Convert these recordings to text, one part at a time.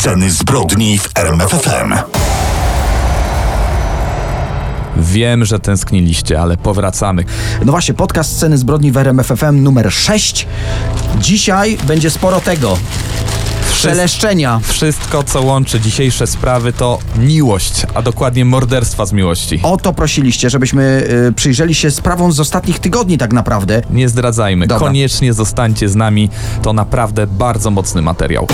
Sceny zbrodni w RMFFM. Wiem, że tęskniliście, ale powracamy. No właśnie, podcast Sceny Zbrodni w RMFFM numer 6. Dzisiaj będzie sporo tego. Szeleszczenia. Wszystko, co łączy dzisiejsze sprawy, to miłość, a dokładnie morderstwa z miłości. O to prosiliście, żebyśmy y, przyjrzeli się sprawom z ostatnich tygodni tak naprawdę. Nie zdradzajmy, Dobra. koniecznie zostańcie z nami. To naprawdę bardzo mocny materiał.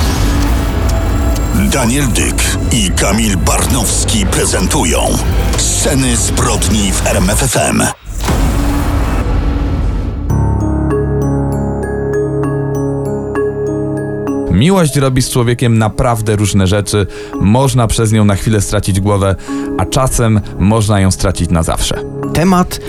Daniel Dyk i Kamil Barnowski prezentują Sceny zbrodni w RMFFM. Miłość robi z człowiekiem naprawdę różne rzeczy. Można przez nią na chwilę stracić głowę, a czasem można ją stracić na zawsze. Temat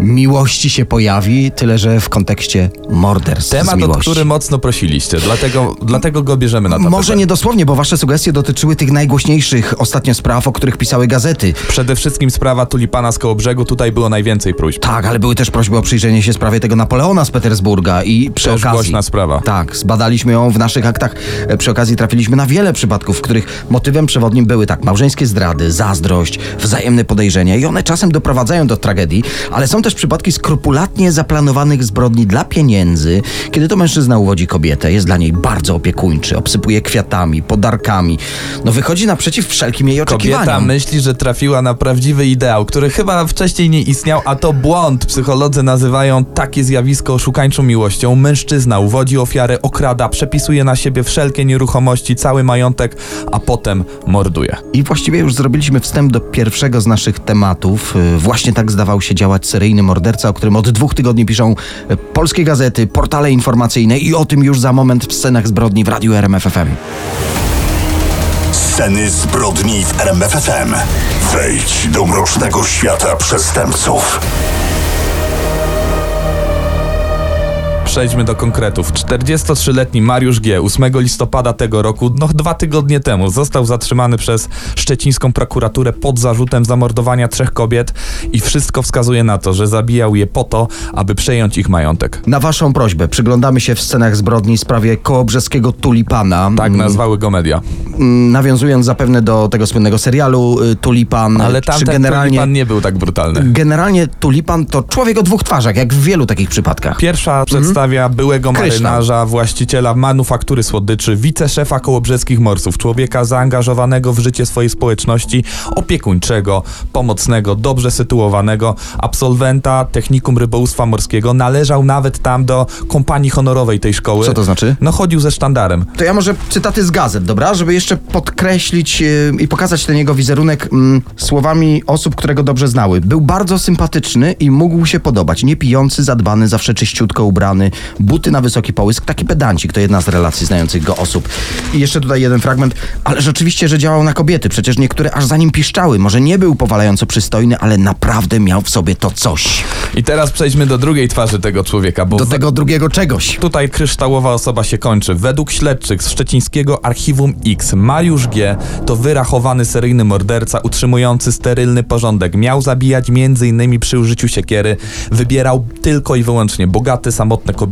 miłości się pojawi, tyle że w kontekście morderstw Temat, o który mocno prosiliście, dlatego, dlatego go bierzemy na tapetę. Może nie dosłownie, bo wasze sugestie dotyczyły tych najgłośniejszych ostatnio spraw, o których pisały gazety. Przede wszystkim sprawa tulipana z koło brzegu, tutaj było najwięcej próśb. Tak, ale były też prośby o przyjrzenie się sprawie tego Napoleona z Petersburga i przy Też okazji... głośna sprawa. Tak, zbadaliśmy ją w naszych aktach. E, Przy okazji trafiliśmy na wiele przypadków, w których motywem przewodnim były tak małżeńskie zdrady, zazdrość, wzajemne podejrzenia i one czasem doprowadzają do tragedii, ale są też przypadki skrupulatnie zaplanowanych zbrodni dla pieniędzy, kiedy to mężczyzna uwodzi kobietę, jest dla niej bardzo opiekuńczy, obsypuje kwiatami, podarkami. No wychodzi naprzeciw wszelkim jej Kobieta oczekiwaniom. myśli, że trafiła na prawdziwy ideał, który chyba wcześniej nie istniał, a to błąd. Psycholodzy nazywają takie zjawisko oszukańczą miłością. Mężczyzna uwodzi ofiarę, okrada, przepisuje na siebie wszelkie nieruchomości, cały majątek, a potem morduje. I właściwie już zrobiliśmy wstęp do pierwszego z naszych tematów. Y, Właśnie tak zdawał się działać seryjny morderca, o którym od dwóch tygodni piszą y, polskie gazety, portale informacyjne i o tym już za moment w scenach zbrodni w Radiu RMFFM. Sceny zbrodni w RMFFM. Wejdź do mrocznego świata przestępców. Przejdźmy do konkretów. 43-letni Mariusz G. 8 listopada tego roku, no dwa tygodnie temu, został zatrzymany przez szczecińską prokuraturę pod zarzutem zamordowania trzech kobiet i wszystko wskazuje na to, że zabijał je po to, aby przejąć ich majątek. Na waszą prośbę przyglądamy się w scenach zbrodni sprawie kołobrzeskiego tulipana. Tak Mm, nazwały go media. mm, Nawiązując zapewne do tego słynnego serialu y, Tulipan. Ale tamten generalnie, tulipan nie był tak brutalny. generalnie Tulipan to człowiek o dwóch twarzach, jak w wielu takich przypadkach. Pierwsza przedstawia byłego Mhm. Kryształ. marynarza, właściciela manufaktury słodyczy, wiceszefa kołobrzeskich morsów, człowieka zaangażowanego w życie swojej społeczności, opiekuńczego, pomocnego, dobrze sytuowanego, absolwenta technikum rybołówstwa morskiego, należał nawet tam do kompanii honorowej tej szkoły. Co to znaczy? No chodził ze sztandarem. To ja może cytaty z gazet, dobra? Żeby jeszcze podkreślić yy, i pokazać ten jego wizerunek mm, słowami osób, które go dobrze znały. Był bardzo sympatyczny i mógł się podobać. Nie pijący, zadbany, zawsze czyściutko ubrany, buty na wysoki połysk, taki pedancik. To jedna z relacji znających go osób. I jeszcze tutaj jeden fragment. Ale rzeczywiście, że działał na kobiety. Przecież niektóre aż za nim piszczały. Może nie był powalająco przystojny, ale naprawdę miał w sobie to coś. I teraz przejdźmy do drugiej twarzy tego człowieka, bo Do w- tego drugiego czegoś. Tutaj kryształowa osoba się kończy. Według śledczych z szczecińskiego Archiwum X Mariusz G. to wyrachowany seryjny morderca utrzymujący sterylny porządek. Miał zabijać m.in. przy użyciu siekiery. Wybierał tylko i wyłącznie bogate, samotne kobiety,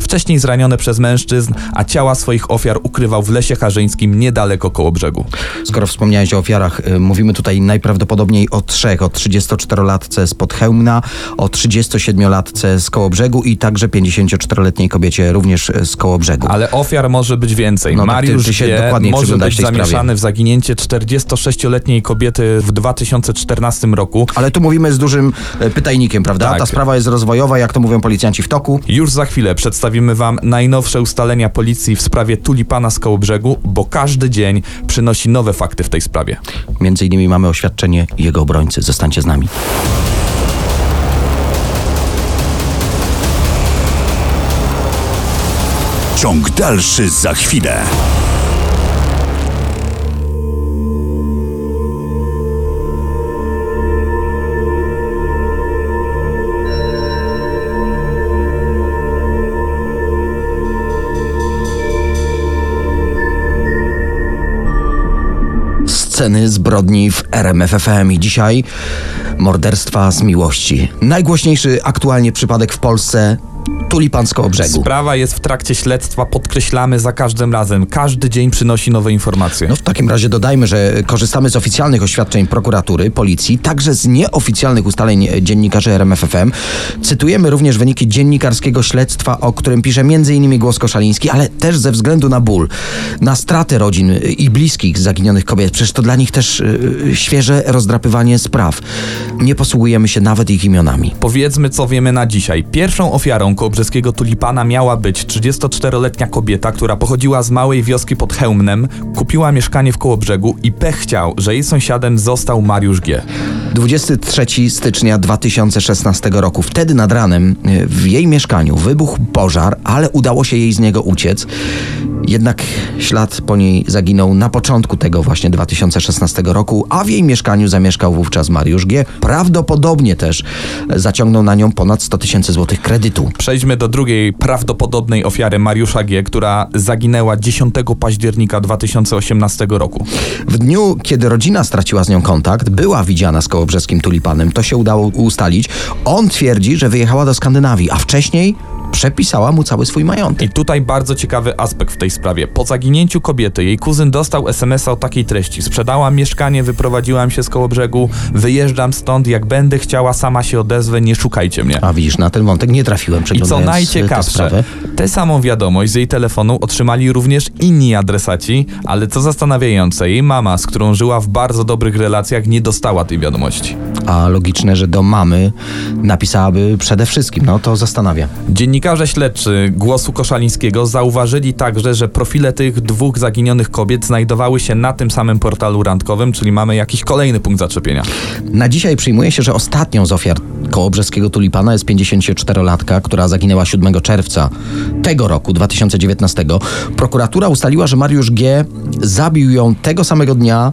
wcześniej zranione przez mężczyzn, a ciała swoich ofiar ukrywał w lesie harzyńskim niedaleko koło brzegu. Skoro wspomniałeś o ofiarach, y, mówimy tutaj najprawdopodobniej o trzech. O 34-latce z Podchełmna, o 37-latce z Kołobrzegu i także 54-letniej kobiecie również z Kołobrzegu. Ale ofiar może być więcej. No tak, ty- Mariusz ty się G. dokładniej może być tej sprawie. zamieszany w zaginięcie 46-letniej kobiety w 2014 roku. Ale tu mówimy z dużym y, pytajnikiem, prawda? Tak. Ta sprawa jest rozwojowa, jak to mówią policjanci w toku. Już za chwilę przedstawimy Wam najnowsze ustalenia policji w sprawie tulipana z Kołobrzegu, bo każdy dzień przynosi nowe fakty w tej sprawie. Między innymi mamy oświadczenie jego obrońcy. Zostańcie z nami. Ciąg dalszy za chwilę. Sceny zbrodni w RMFFM i dzisiaj morderstwa z miłości. Najgłośniejszy aktualnie przypadek w Polsce tulipan z Kołobrzegu. Sprawa jest w trakcie śledztwa, podkreślamy za każdym razem. Każdy dzień przynosi nowe informacje. No w takim razie dodajmy, że korzystamy z oficjalnych oświadczeń prokuratury, policji, także z nieoficjalnych ustaleń dziennikarzy RMFFM. Cytujemy również wyniki dziennikarskiego śledztwa, o którym pisze m.in. Głos Koszaliński, ale też ze względu na ból, na straty rodzin i bliskich zaginionych kobiet. Przecież to dla nich też yy, świeże rozdrapywanie spraw. Nie posługujemy się nawet ich imionami. Powiedzmy, co wiemy na dzisiaj. Pierwszą ofiarą kołobrzeskiego tulipana miała być 34-letnia kobieta, która pochodziła z małej wioski pod Chełmnem, kupiła mieszkanie w Kołobrzegu i pech chciał, że jej sąsiadem został Mariusz G. 23 stycznia 2016 roku. Wtedy nad ranem e, w jej mieszkaniu wybuchł pożar, ale udało się jej z niego uciec. Jednak ślad po niej zaginął na początku tego właśnie 2016 roku, a w jej mieszkaniu zamieszkał wówczas Mariusz G. Prawdopodobnie też zaciągnął na nią ponad 100 tysięcy złotych kredytu. Przejdźmy do drugiej prawdopodobnej ofiary Mariusza G., która zaginęła 10 października 2018 roku. W dniu, kiedy rodzina straciła z nią kontakt, była widziana z kołobrzeskim tulipanem. To się udało ustalić. On twierdzi, że wyjechała do Skandynawii, a wcześniej przepisała mu cały swój majątek. I tutaj bardzo ciekawy aspekt w tej sprawie. Po zaginięciu kobiety jej kuzyn dostał SMS-a o takiej treści. Sprzedałam mieszkanie, wyprowadziłam się z koło brzegu, wyjeżdżam stąd, jak będę chciała, sama się odezwę, nie szukajcie mnie. A widzisz, na ten wątek nie trafiłem, I co najciekawsze, tę samą wiadomość z jej telefonu otrzymali również inni adresaci, ale co zastanawiające, jej mama, z którą żyła w bardzo dobrych relacjach, nie dostała tej wiadomości. A logiczne, że do mamy napisałaby przede wszystkim, no to zastanawia. Dziennikarze śledczy Głosu Koszalińskiego zauważyli także, że profile tych dwóch zaginionych kobiet znajdowały się na tym samym portalu randkowym, czyli mamy jakiś kolejny punkt zaczepienia. Na dzisiaj przyjmuje się, że ostatnią z ofiar kołobrzeskiego tulipana jest 54-latka, która zaginęła 7 czerwca tego roku, 2019. Prokuratura ustaliła, że Mariusz G. zabił ją tego samego dnia,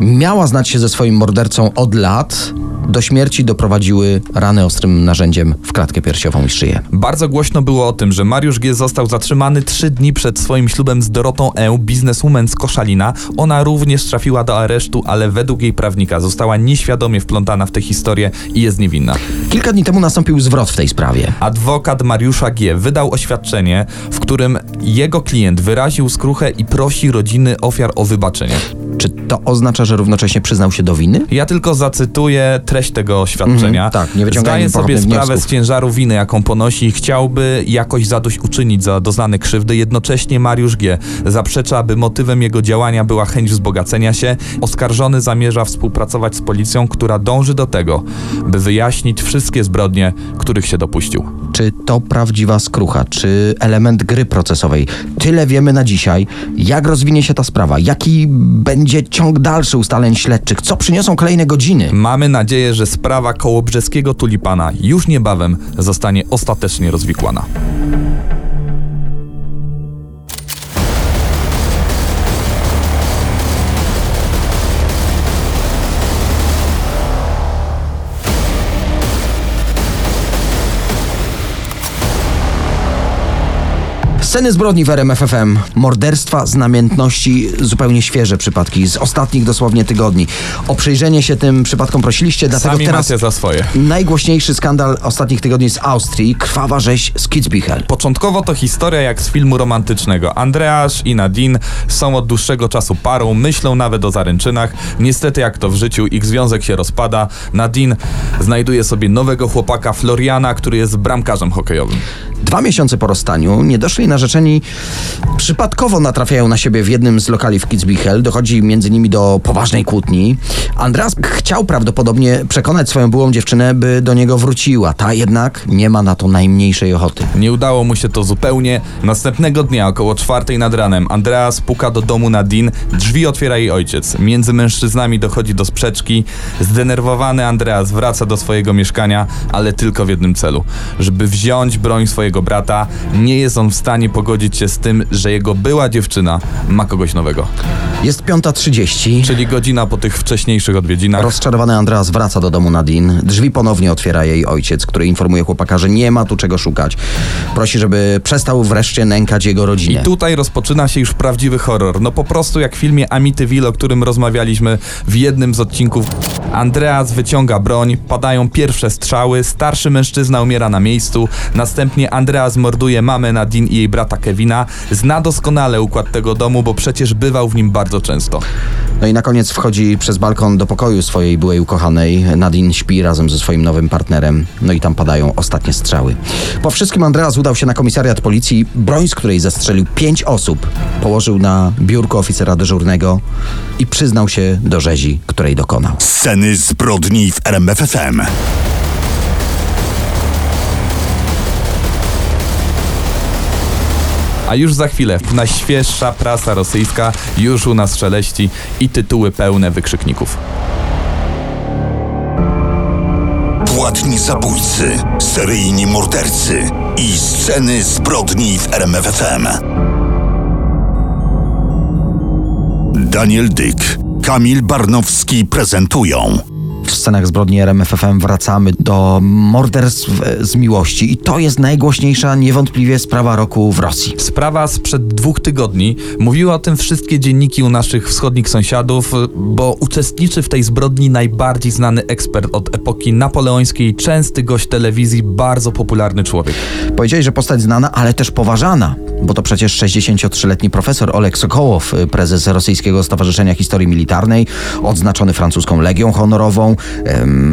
miała znać się ze swoim mordercą od lat, do śmierci doprowadziły rany ostrym narzędziem w klatkę piersiową i szyję. Bardzo głośno było o tym, że Mariusz G. został zatrzymany trzy dni przed swoim ślubem z Dorotą E., bizneswoman z Koszalina. Ona również trafiła do aresztu, ale według jej prawnika została nieświadomie wplątana w tę historię i jest niewinna. Kilka dni temu nastąpił zwrot w tej sprawie. Adwokat Mariusza G. wydał oświadczenie, w którym jego klient wyraził skruchę i prosi rodziny ofiar o wybaczenie. Czy to oznacza, że równocześnie przyznał się do winy? Ja tylko zacytuję treść tego oświadczenia. Mhm, tak, nie Zdaje sobie sprawę wniosków. z ciężaru winy, jaką ponosi i chciałby jakoś zadośćuczynić za doznane krzywdy. Jednocześnie Mariusz G. zaprzecza, aby motywem jego działania była chęć wzbogacenia się. Oskarżony zamierza współpracować z policją, która dąży do tego, by wyjaśnić wszystkie zbrodnie, których się dopuścił. Czy to prawdziwa skrucha? Czy element gry procesowej? Tyle wiemy na dzisiaj. Jak rozwinie się ta sprawa? Jaki będzie ciąg dalszy ustaleń śledczych? Co przyniosą kolejne godziny? Mamy nadzieję, że sprawa kołobrzeskiego tulipana już niebawem zostanie ostatecznie rozwikłana. Sceny zbrodni w RMFFM, morderstwa z namiętności, zupełnie świeże przypadki z ostatnich dosłownie tygodni. O przyjrzenie się tym przypadkom prosiliście, dlatego Sami teraz macie za swoje. najgłośniejszy skandal ostatnich tygodni z Austrii, krwawa rzeź z Kitzbühel. Początkowo to historia jak z filmu romantycznego. Andreasz i Nadine są od dłuższego czasu parą, myślą nawet o zaręczynach. Niestety, jak to w życiu, ich związek się rozpada. Nadine znajduje sobie nowego chłopaka, Floriana, który jest bramkarzem hokejowym. Dwa miesiące po rozstaniu niedoszli narzeczeni przypadkowo natrafiają na siebie w jednym z lokali w Kitzbühel. Dochodzi między nimi do poważnej kłótni. Andreas chciał prawdopodobnie przekonać swoją byłą dziewczynę, by do niego wróciła. Ta jednak nie ma na to najmniejszej ochoty. Nie udało mu się to zupełnie. Następnego dnia, około czwartej nad ranem, Andreas puka do domu Nadine. Drzwi otwiera jej ojciec. Między mężczyznami dochodzi do sprzeczki. Zdenerwowany Andreas wraca do swojego mieszkania, ale tylko w jednym celu. Żeby wziąć broń swojego brata, nie jest on w stanie pogodzić się z tym, że jego była dziewczyna ma kogoś nowego. Jest 5.30. Czyli godzina po tych wcześniejszych odwiedzinach. Rozczarowany Andreas wraca do domu Nadine. Drzwi ponownie otwiera jej ojciec, który informuje chłopaka, że nie ma tu czego szukać. Prosi, żeby przestał wreszcie nękać jego I rodzinę. tutaj rozpoczyna się już prawdziwy horror. No po prostu jak w filmie Amityville, o którym rozmawialiśmy w jednym z odcinków. Andreas wyciąga broń, padają pierwsze strzały, starszy mężczyzna umiera na miejscu, następnie Andreas morduje mamę Nadine i jej brata Kevina. Zna doskonale układ tego domu, bo przecież bywał w nim bardzo często. No i na koniec wchodzi przez balkon do pokoju swojej byłej ukochanej. Nadine śpi razem ze swoim nowym partnerem. No i tam padają ostatnie strzały. Po wszystkim Andreas udał się na komisariat policji. Broń, z której zastrzelił pięć osób, położył na biurko oficera dyżurnego i przyznał się do rzezi, której dokonał. Sceny zbrodni w RMFFM. A już za chwilę najświeższa prasa rosyjska już u nas szeleści i tytuły pełne wykrzykników. Płatni zabójcy, seryjni mordercy i sceny zbrodni w RMFFM. Daniel Dyk, Kamil Barnowski prezentują W scenach zbrodni RMFFM wracamy do morderstw z miłości i to jest najgłośniejsza niewątpliwie sprawa roku w Rosji. Sprawa sprzed dwóch tygodni. Mówiły o tym wszystkie dzienniki u naszych wschodnich sąsiadów, bo uczestniczy w tej zbrodni najbardziej znany ekspert od epoki napoleońskiej, częsty gość telewizji, bardzo popularny człowiek. Powiedzieli, że postać znana, ale też poważana, bo to przecież 63-letni profesor Oleg Sokołow, prezes Rosyjskiego Stowarzyszenia Historii Militarnej, odznaczony francuską Legią Honorową.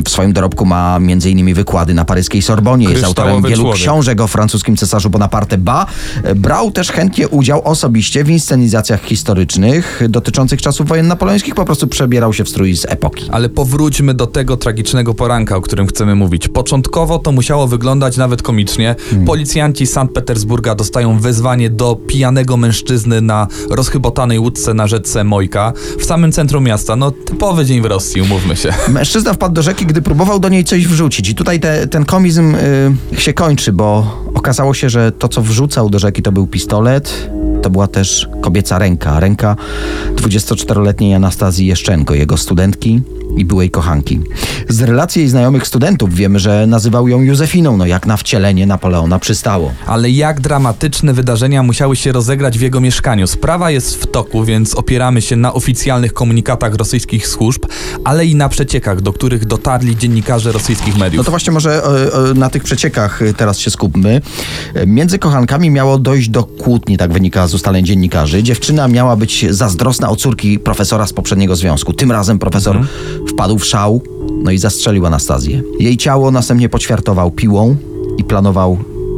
W swoim dorobku ma m.in. wykłady na paryskiej Sorbonie, jest autorem wielu człowiek. książek o francuskim cesarzu Bonaparte. Ba, e, brał też chętnie udział osobiście w inscenizacjach historycznych dotyczących czasów wojen napoleońskich, po prostu przebierał się w strój z epoki. Ale powróćmy do tego tragicznego poranka, o którym chcemy mówić. Początkowo to musiało wyglądać nawet komicznie. Policjanci z Sankt Petersburga dostają wezwanie do pijanego mężczyzny na rozchybotanej łódce na rzece Mojka w samym centrum miasta. No typowy dzień w Rosji, umówmy się. Mężczyzna wpadł do rzeki, gdy próbował do niej coś wrzucić. I tutaj te, ten komizm y, się kończy, bo okazało się, że to, co wrzucał do rzeki, to był pistolet. To była też kobieca ręka. Ręka 24-letniej Anastazji Jeszczenko, jego studentki i byłej kochanki. Z relacji jej znajomych studentów wiemy, że nazywał ją Józefiną, no jak na wcielenie Napoleona przystało. Ale jak dramatyczne wydarzenia musiały się rozegrać w jego mieszkaniu. Sprawa jest w toku, więc opieramy się na oficjalnych komunikatach rosyjskich służb, ale i na przeciekach, do których dotarli dziennikarze rosyjskich mediów. No to właśnie może e, e, na tych przeciekach e, teraz się skupmy. Między kochankami miało dojść do kłótni, tak wynika z ustaleń dziennikarzy. Dziewczyna miała być zazdrosna o córki profesora z poprzedniego związku. Tym razem profesor wpadł w szał, no i zastrzelił Anastazję. Jej ciało następnie poćwiartował piłą i planował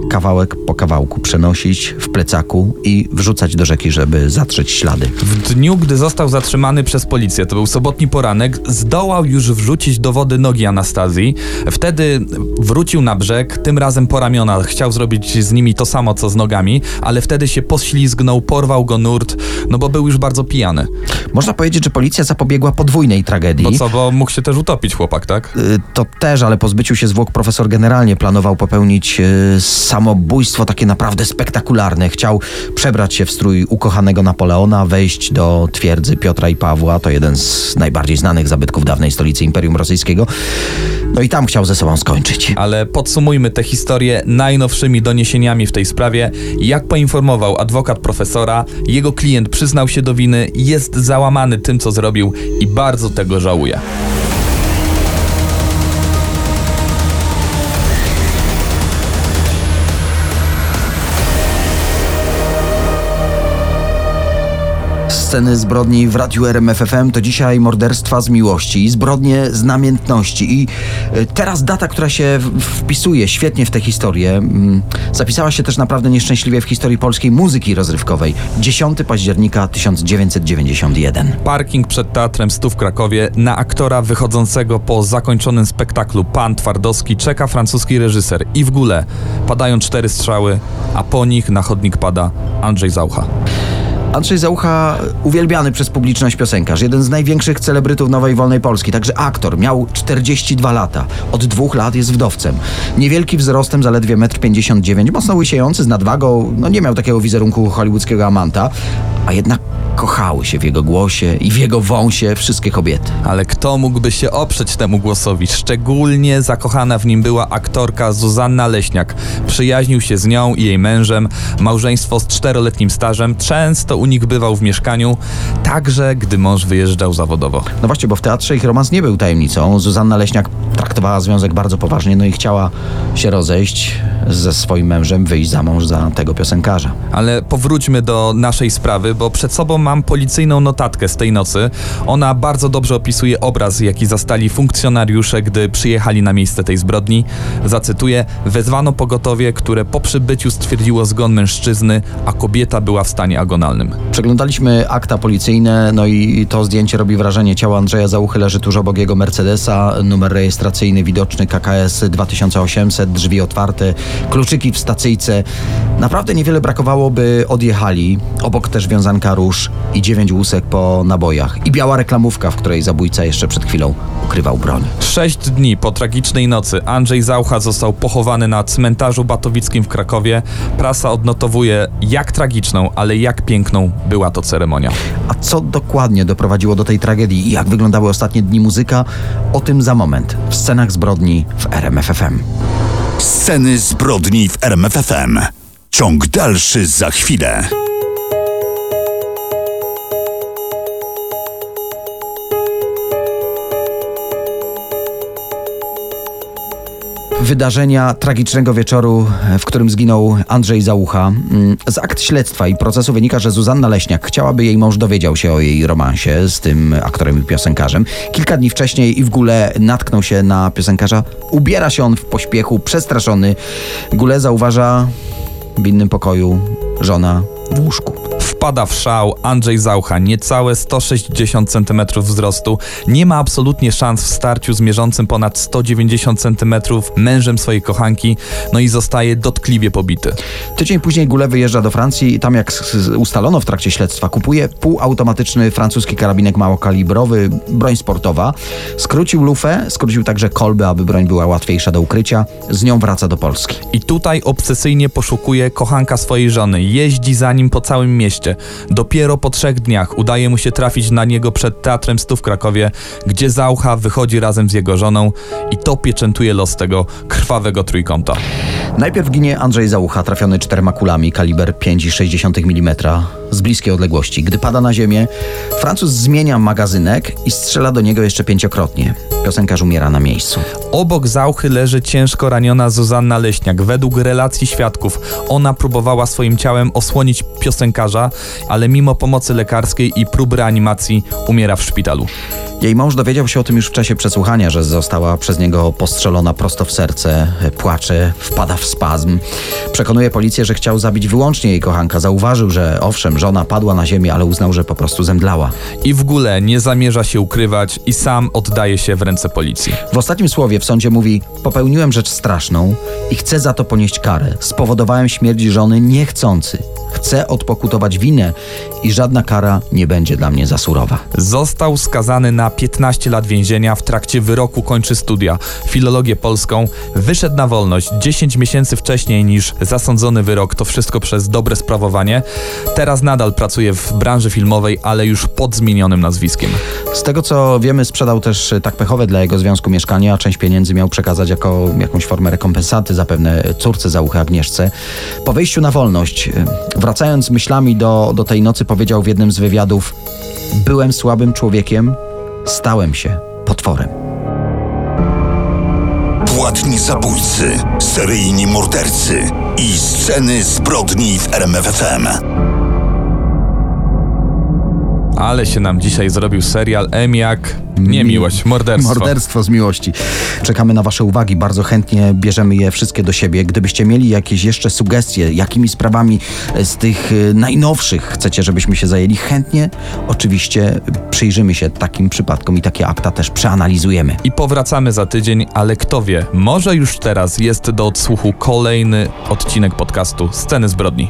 kawałek po kawałku przenosić w plecaku i wrzucać do rzeki, żeby zatrzeć ślady. W dniu, gdy został zatrzymany przez policję, to był sobotni poranek, zdołał już wrzucić do wody nogi Anastazji. Wtedy wrócił na brzeg, tym razem po ramiona. Chciał zrobić z nimi to samo, co z nogami, ale wtedy się poślizgnął, porwał go nurt, no bo był już bardzo pijany. Można powiedzieć, że policja zapobiegła podwójnej tragedii. Bo co, bo mógł się też utopić chłopak, tak? Y, To też, ale po zbyciu się zwłok profesor generalnie planował popełnić y, samobójstwo takie naprawdę spektakularne. Chciał przebrać się w strój ukochanego Napoleona, wejść do twierdzy Piotra i Pawła, to jeden z najbardziej znanych zabytków dawnej stolicy Imperium Rosyjskiego. No i tam chciał ze sobą skończyć. Ale podsumujmy tę historię najnowszymi doniesieniami w tej sprawie. Jak poinformował adwokat profesora, jego klient przyznał się do winy, jest załamany tym, co zrobił i bardzo tego żałuje. Sceny zbrodni w radiu RMFFM to dzisiaj morderstwa z miłości zbrodnie z namiętności. I y, teraz data, która się wpisuje świetnie w tę historię, mm, zapisała się też naprawdę nieszczęśliwie w historii polskiej muzyki rozrywkowej. 10 października 1991. Parking przed Teatrem Stu w Krakowie na aktora wychodzącego po zakończonym spektaklu Pan Twardowski czeka francuski reżyser i w górę padają cztery strzały, a po nich na chodnik pada Andrzej Zaucha. Andrzej Załucha, uwielbiany przez publiczność piosenkarz, jeden z największych celebrytów Nowej Wolnej Polski, także aktor, miał 42 lata. Od dwóch lat jest wdowcem. Niewielki wzrostem, zaledwie 1,59 m, mocno łysiejący, z nadwagą, no nie miał takiego wizerunku hollywoodzkiego amanta, a jednak kochały się w jego głosie i w jego wąsie wszystkie kobiety. Ale kto mógłby się oprzeć temu głosowi? Szczególnie zakochana w nim była aktorka Zuzanna Leśniak. Przyjaźnił się z nią i jej mężem. Małżeństwo z czteroletnim stażem. Często u nich bywał w mieszkaniu, także gdy mąż wyjeżdżał zawodowo. No właśnie, bo w teatrze ich romans nie był tajemnicą. Zuzanna Leśniak traktowała związek bardzo poważnie, no i chciała się rozejść ze swoim mężem, wyjść za mąż za tego piosenkarza. Ale powróćmy do naszej sprawy, bo przed sobą mam policyjną notatkę z tej nocy. Ona bardzo dobrze opisuje obraz, jaki zastali funkcjonariusze, gdy przyjechali na miejsce tej zbrodni. Zacytuję: Wezwano pogotowie, które po przybyciu stwierdziło zgon mężczyzny, a kobieta była w stanie agonalnym. Przeglądaliśmy akta policyjne, no i to zdjęcie robi wrażenie. Ciało Andrzeja Załuchy leży tuż obok jego Mercedesa, numer rejestracyjny widoczny KKS 2800, drzwi otwarte, kluczyki w stacyjce. Naprawdę niewiele brakowało, by odjechali. Obok też wiązanka róż i dziewięć łusek po nabojach. I biała reklamówka, w której zabójca jeszcze przed chwilą ukrywał broń. Sześć dni po tragicznej nocy Andrzej Zaucha został pochowany na cmentarzu batowickim w Krakowie. Prasa odnotowuje jak tragiczną, ale jak piękną była to ceremonia. A co dokładnie doprowadziło do tej tragedii i jak wyglądały ostatnie dni muzyka? O tym za moment w scenach zbrodni w RMFFM. Sceny zbrodni w RMFFM. Ciąg dalszy za chwilę. Wydarzenia tragicznego wieczoru, w którym zginął Andrzej Załucha. Mm, z akt śledztwa i procesu wynika, że Zuzanna Leśniak chciałaby jej mąż dowiedział się o jej romansie z tym aktorem i piosenkarzem. Kilka dni wcześniej i w ogóle natknął się na piosenkarza. Ubiera się on w pośpiechu, przestraszony. Gule zauważa w innym pokoju żona w łóżku. Wpada w szał Andrzej Zaucha, niecałe 160 cm wzrostu, nie ma absolutnie szans w starciu z mierzącym ponad 190 cm mężem swojej kochanki, no i zostaje dotkliwie pobity. Tydzień później Gule wyjeżdża do Francji i tam jak ustalono w trakcie śledztwa kupuje półautomatyczny francuski karabinek małokalibrowy, broń sportowa. Skrócił lufę, skrócił także kolby, aby broń była łatwiejsza do ukrycia. Z nią wraca do Polski. I tutaj obsesyjnie poszukuje kochanka swojej żony, jeździ za nim po całym mieście. Dopiero po trzech dniach udaje mu się trafić na niego przed Teatrem Stu w Krakowie, gdzie Zaucha wychodzi razem z jego żoną i to pieczętuje los tego krwawego trójkąta. Najpierw ginie Andrzej Załucha, trafiony czterema kulami, kaliber 5,6 mm z bliskiej odległości. Gdy pada na ziemię, Francuz zmienia magazynek i strzela do niego jeszcze pięciokrotnie. Piosenkarz umiera na miejscu. Obok Zauchy leży ciężko raniona Zuzanna Leśniak. Według relacji świadków ona próbowała swoim ciałem osłonić piosenkarza, ale mimo pomocy lekarskiej i prób reanimacji umiera w szpitalu. Jej mąż dowiedział się o tym już w czasie przesłuchania, że została przez niego postrzelona prosto w serce, płacze, wpada w spazm. Przekonuje policję, że chciał zabić wyłącznie jej kochanka. Zauważył, że owszem, żona padła na ziemię, ale uznał, że po prostu zemdlała. I w ogóle nie zamierza się ukrywać i sam oddaje się w ręce policji. W ostatnim słowie w sądzie mówi: Popełniłem rzecz straszną i chcę za to ponieść karę. Spowodowałem śmierć żony niechcący. Chcę odpokutować winę i żadna kara nie będzie dla mnie za surowa. Został skazany na 15 lat więzienia. W trakcie wyroku kończy studia filologię polską. Wyszedł na wolność 10 miesięcy wcześniej niż zasądzony wyrok. To wszystko przez dobre sprawowanie. Teraz nadal pracuje w branży filmowej, ale już pod zmienionym nazwiskiem. Z tego co wiemy, sprzedał też tak pechowe dla jego związku mieszkanie, a część pieniędzy miał przekazać jako jakąś formę rekompensaty zapewne córce Załuchy Agnieszce. Po wyjściu na wolność, wracając myślami do, do tej nocy, powiedział w jednym z wywiadów: Byłem słabym człowiekiem, stałem się potworem. Płatni zabójcy, seryjni mordercy i sceny zbrodni w RMFFM. Ale się nam dzisiaj zrobił serial M jak nie miłość, morderstwo. Morderstwo z miłości. Czekamy na Wasze uwagi, bardzo chętnie bierzemy je wszystkie do siebie. Gdybyście mieli jakieś jeszcze sugestie, jakimi sprawami z tych y, najnowszych chcecie, żebyśmy się zajęli, chętnie oczywiście przyjrzymy się takim przypadkom i takie akta też przeanalizujemy. I powracamy za tydzień, ale kto wie, może już teraz jest do odsłuchu kolejny odcinek podcastu Sceny Zbrodni.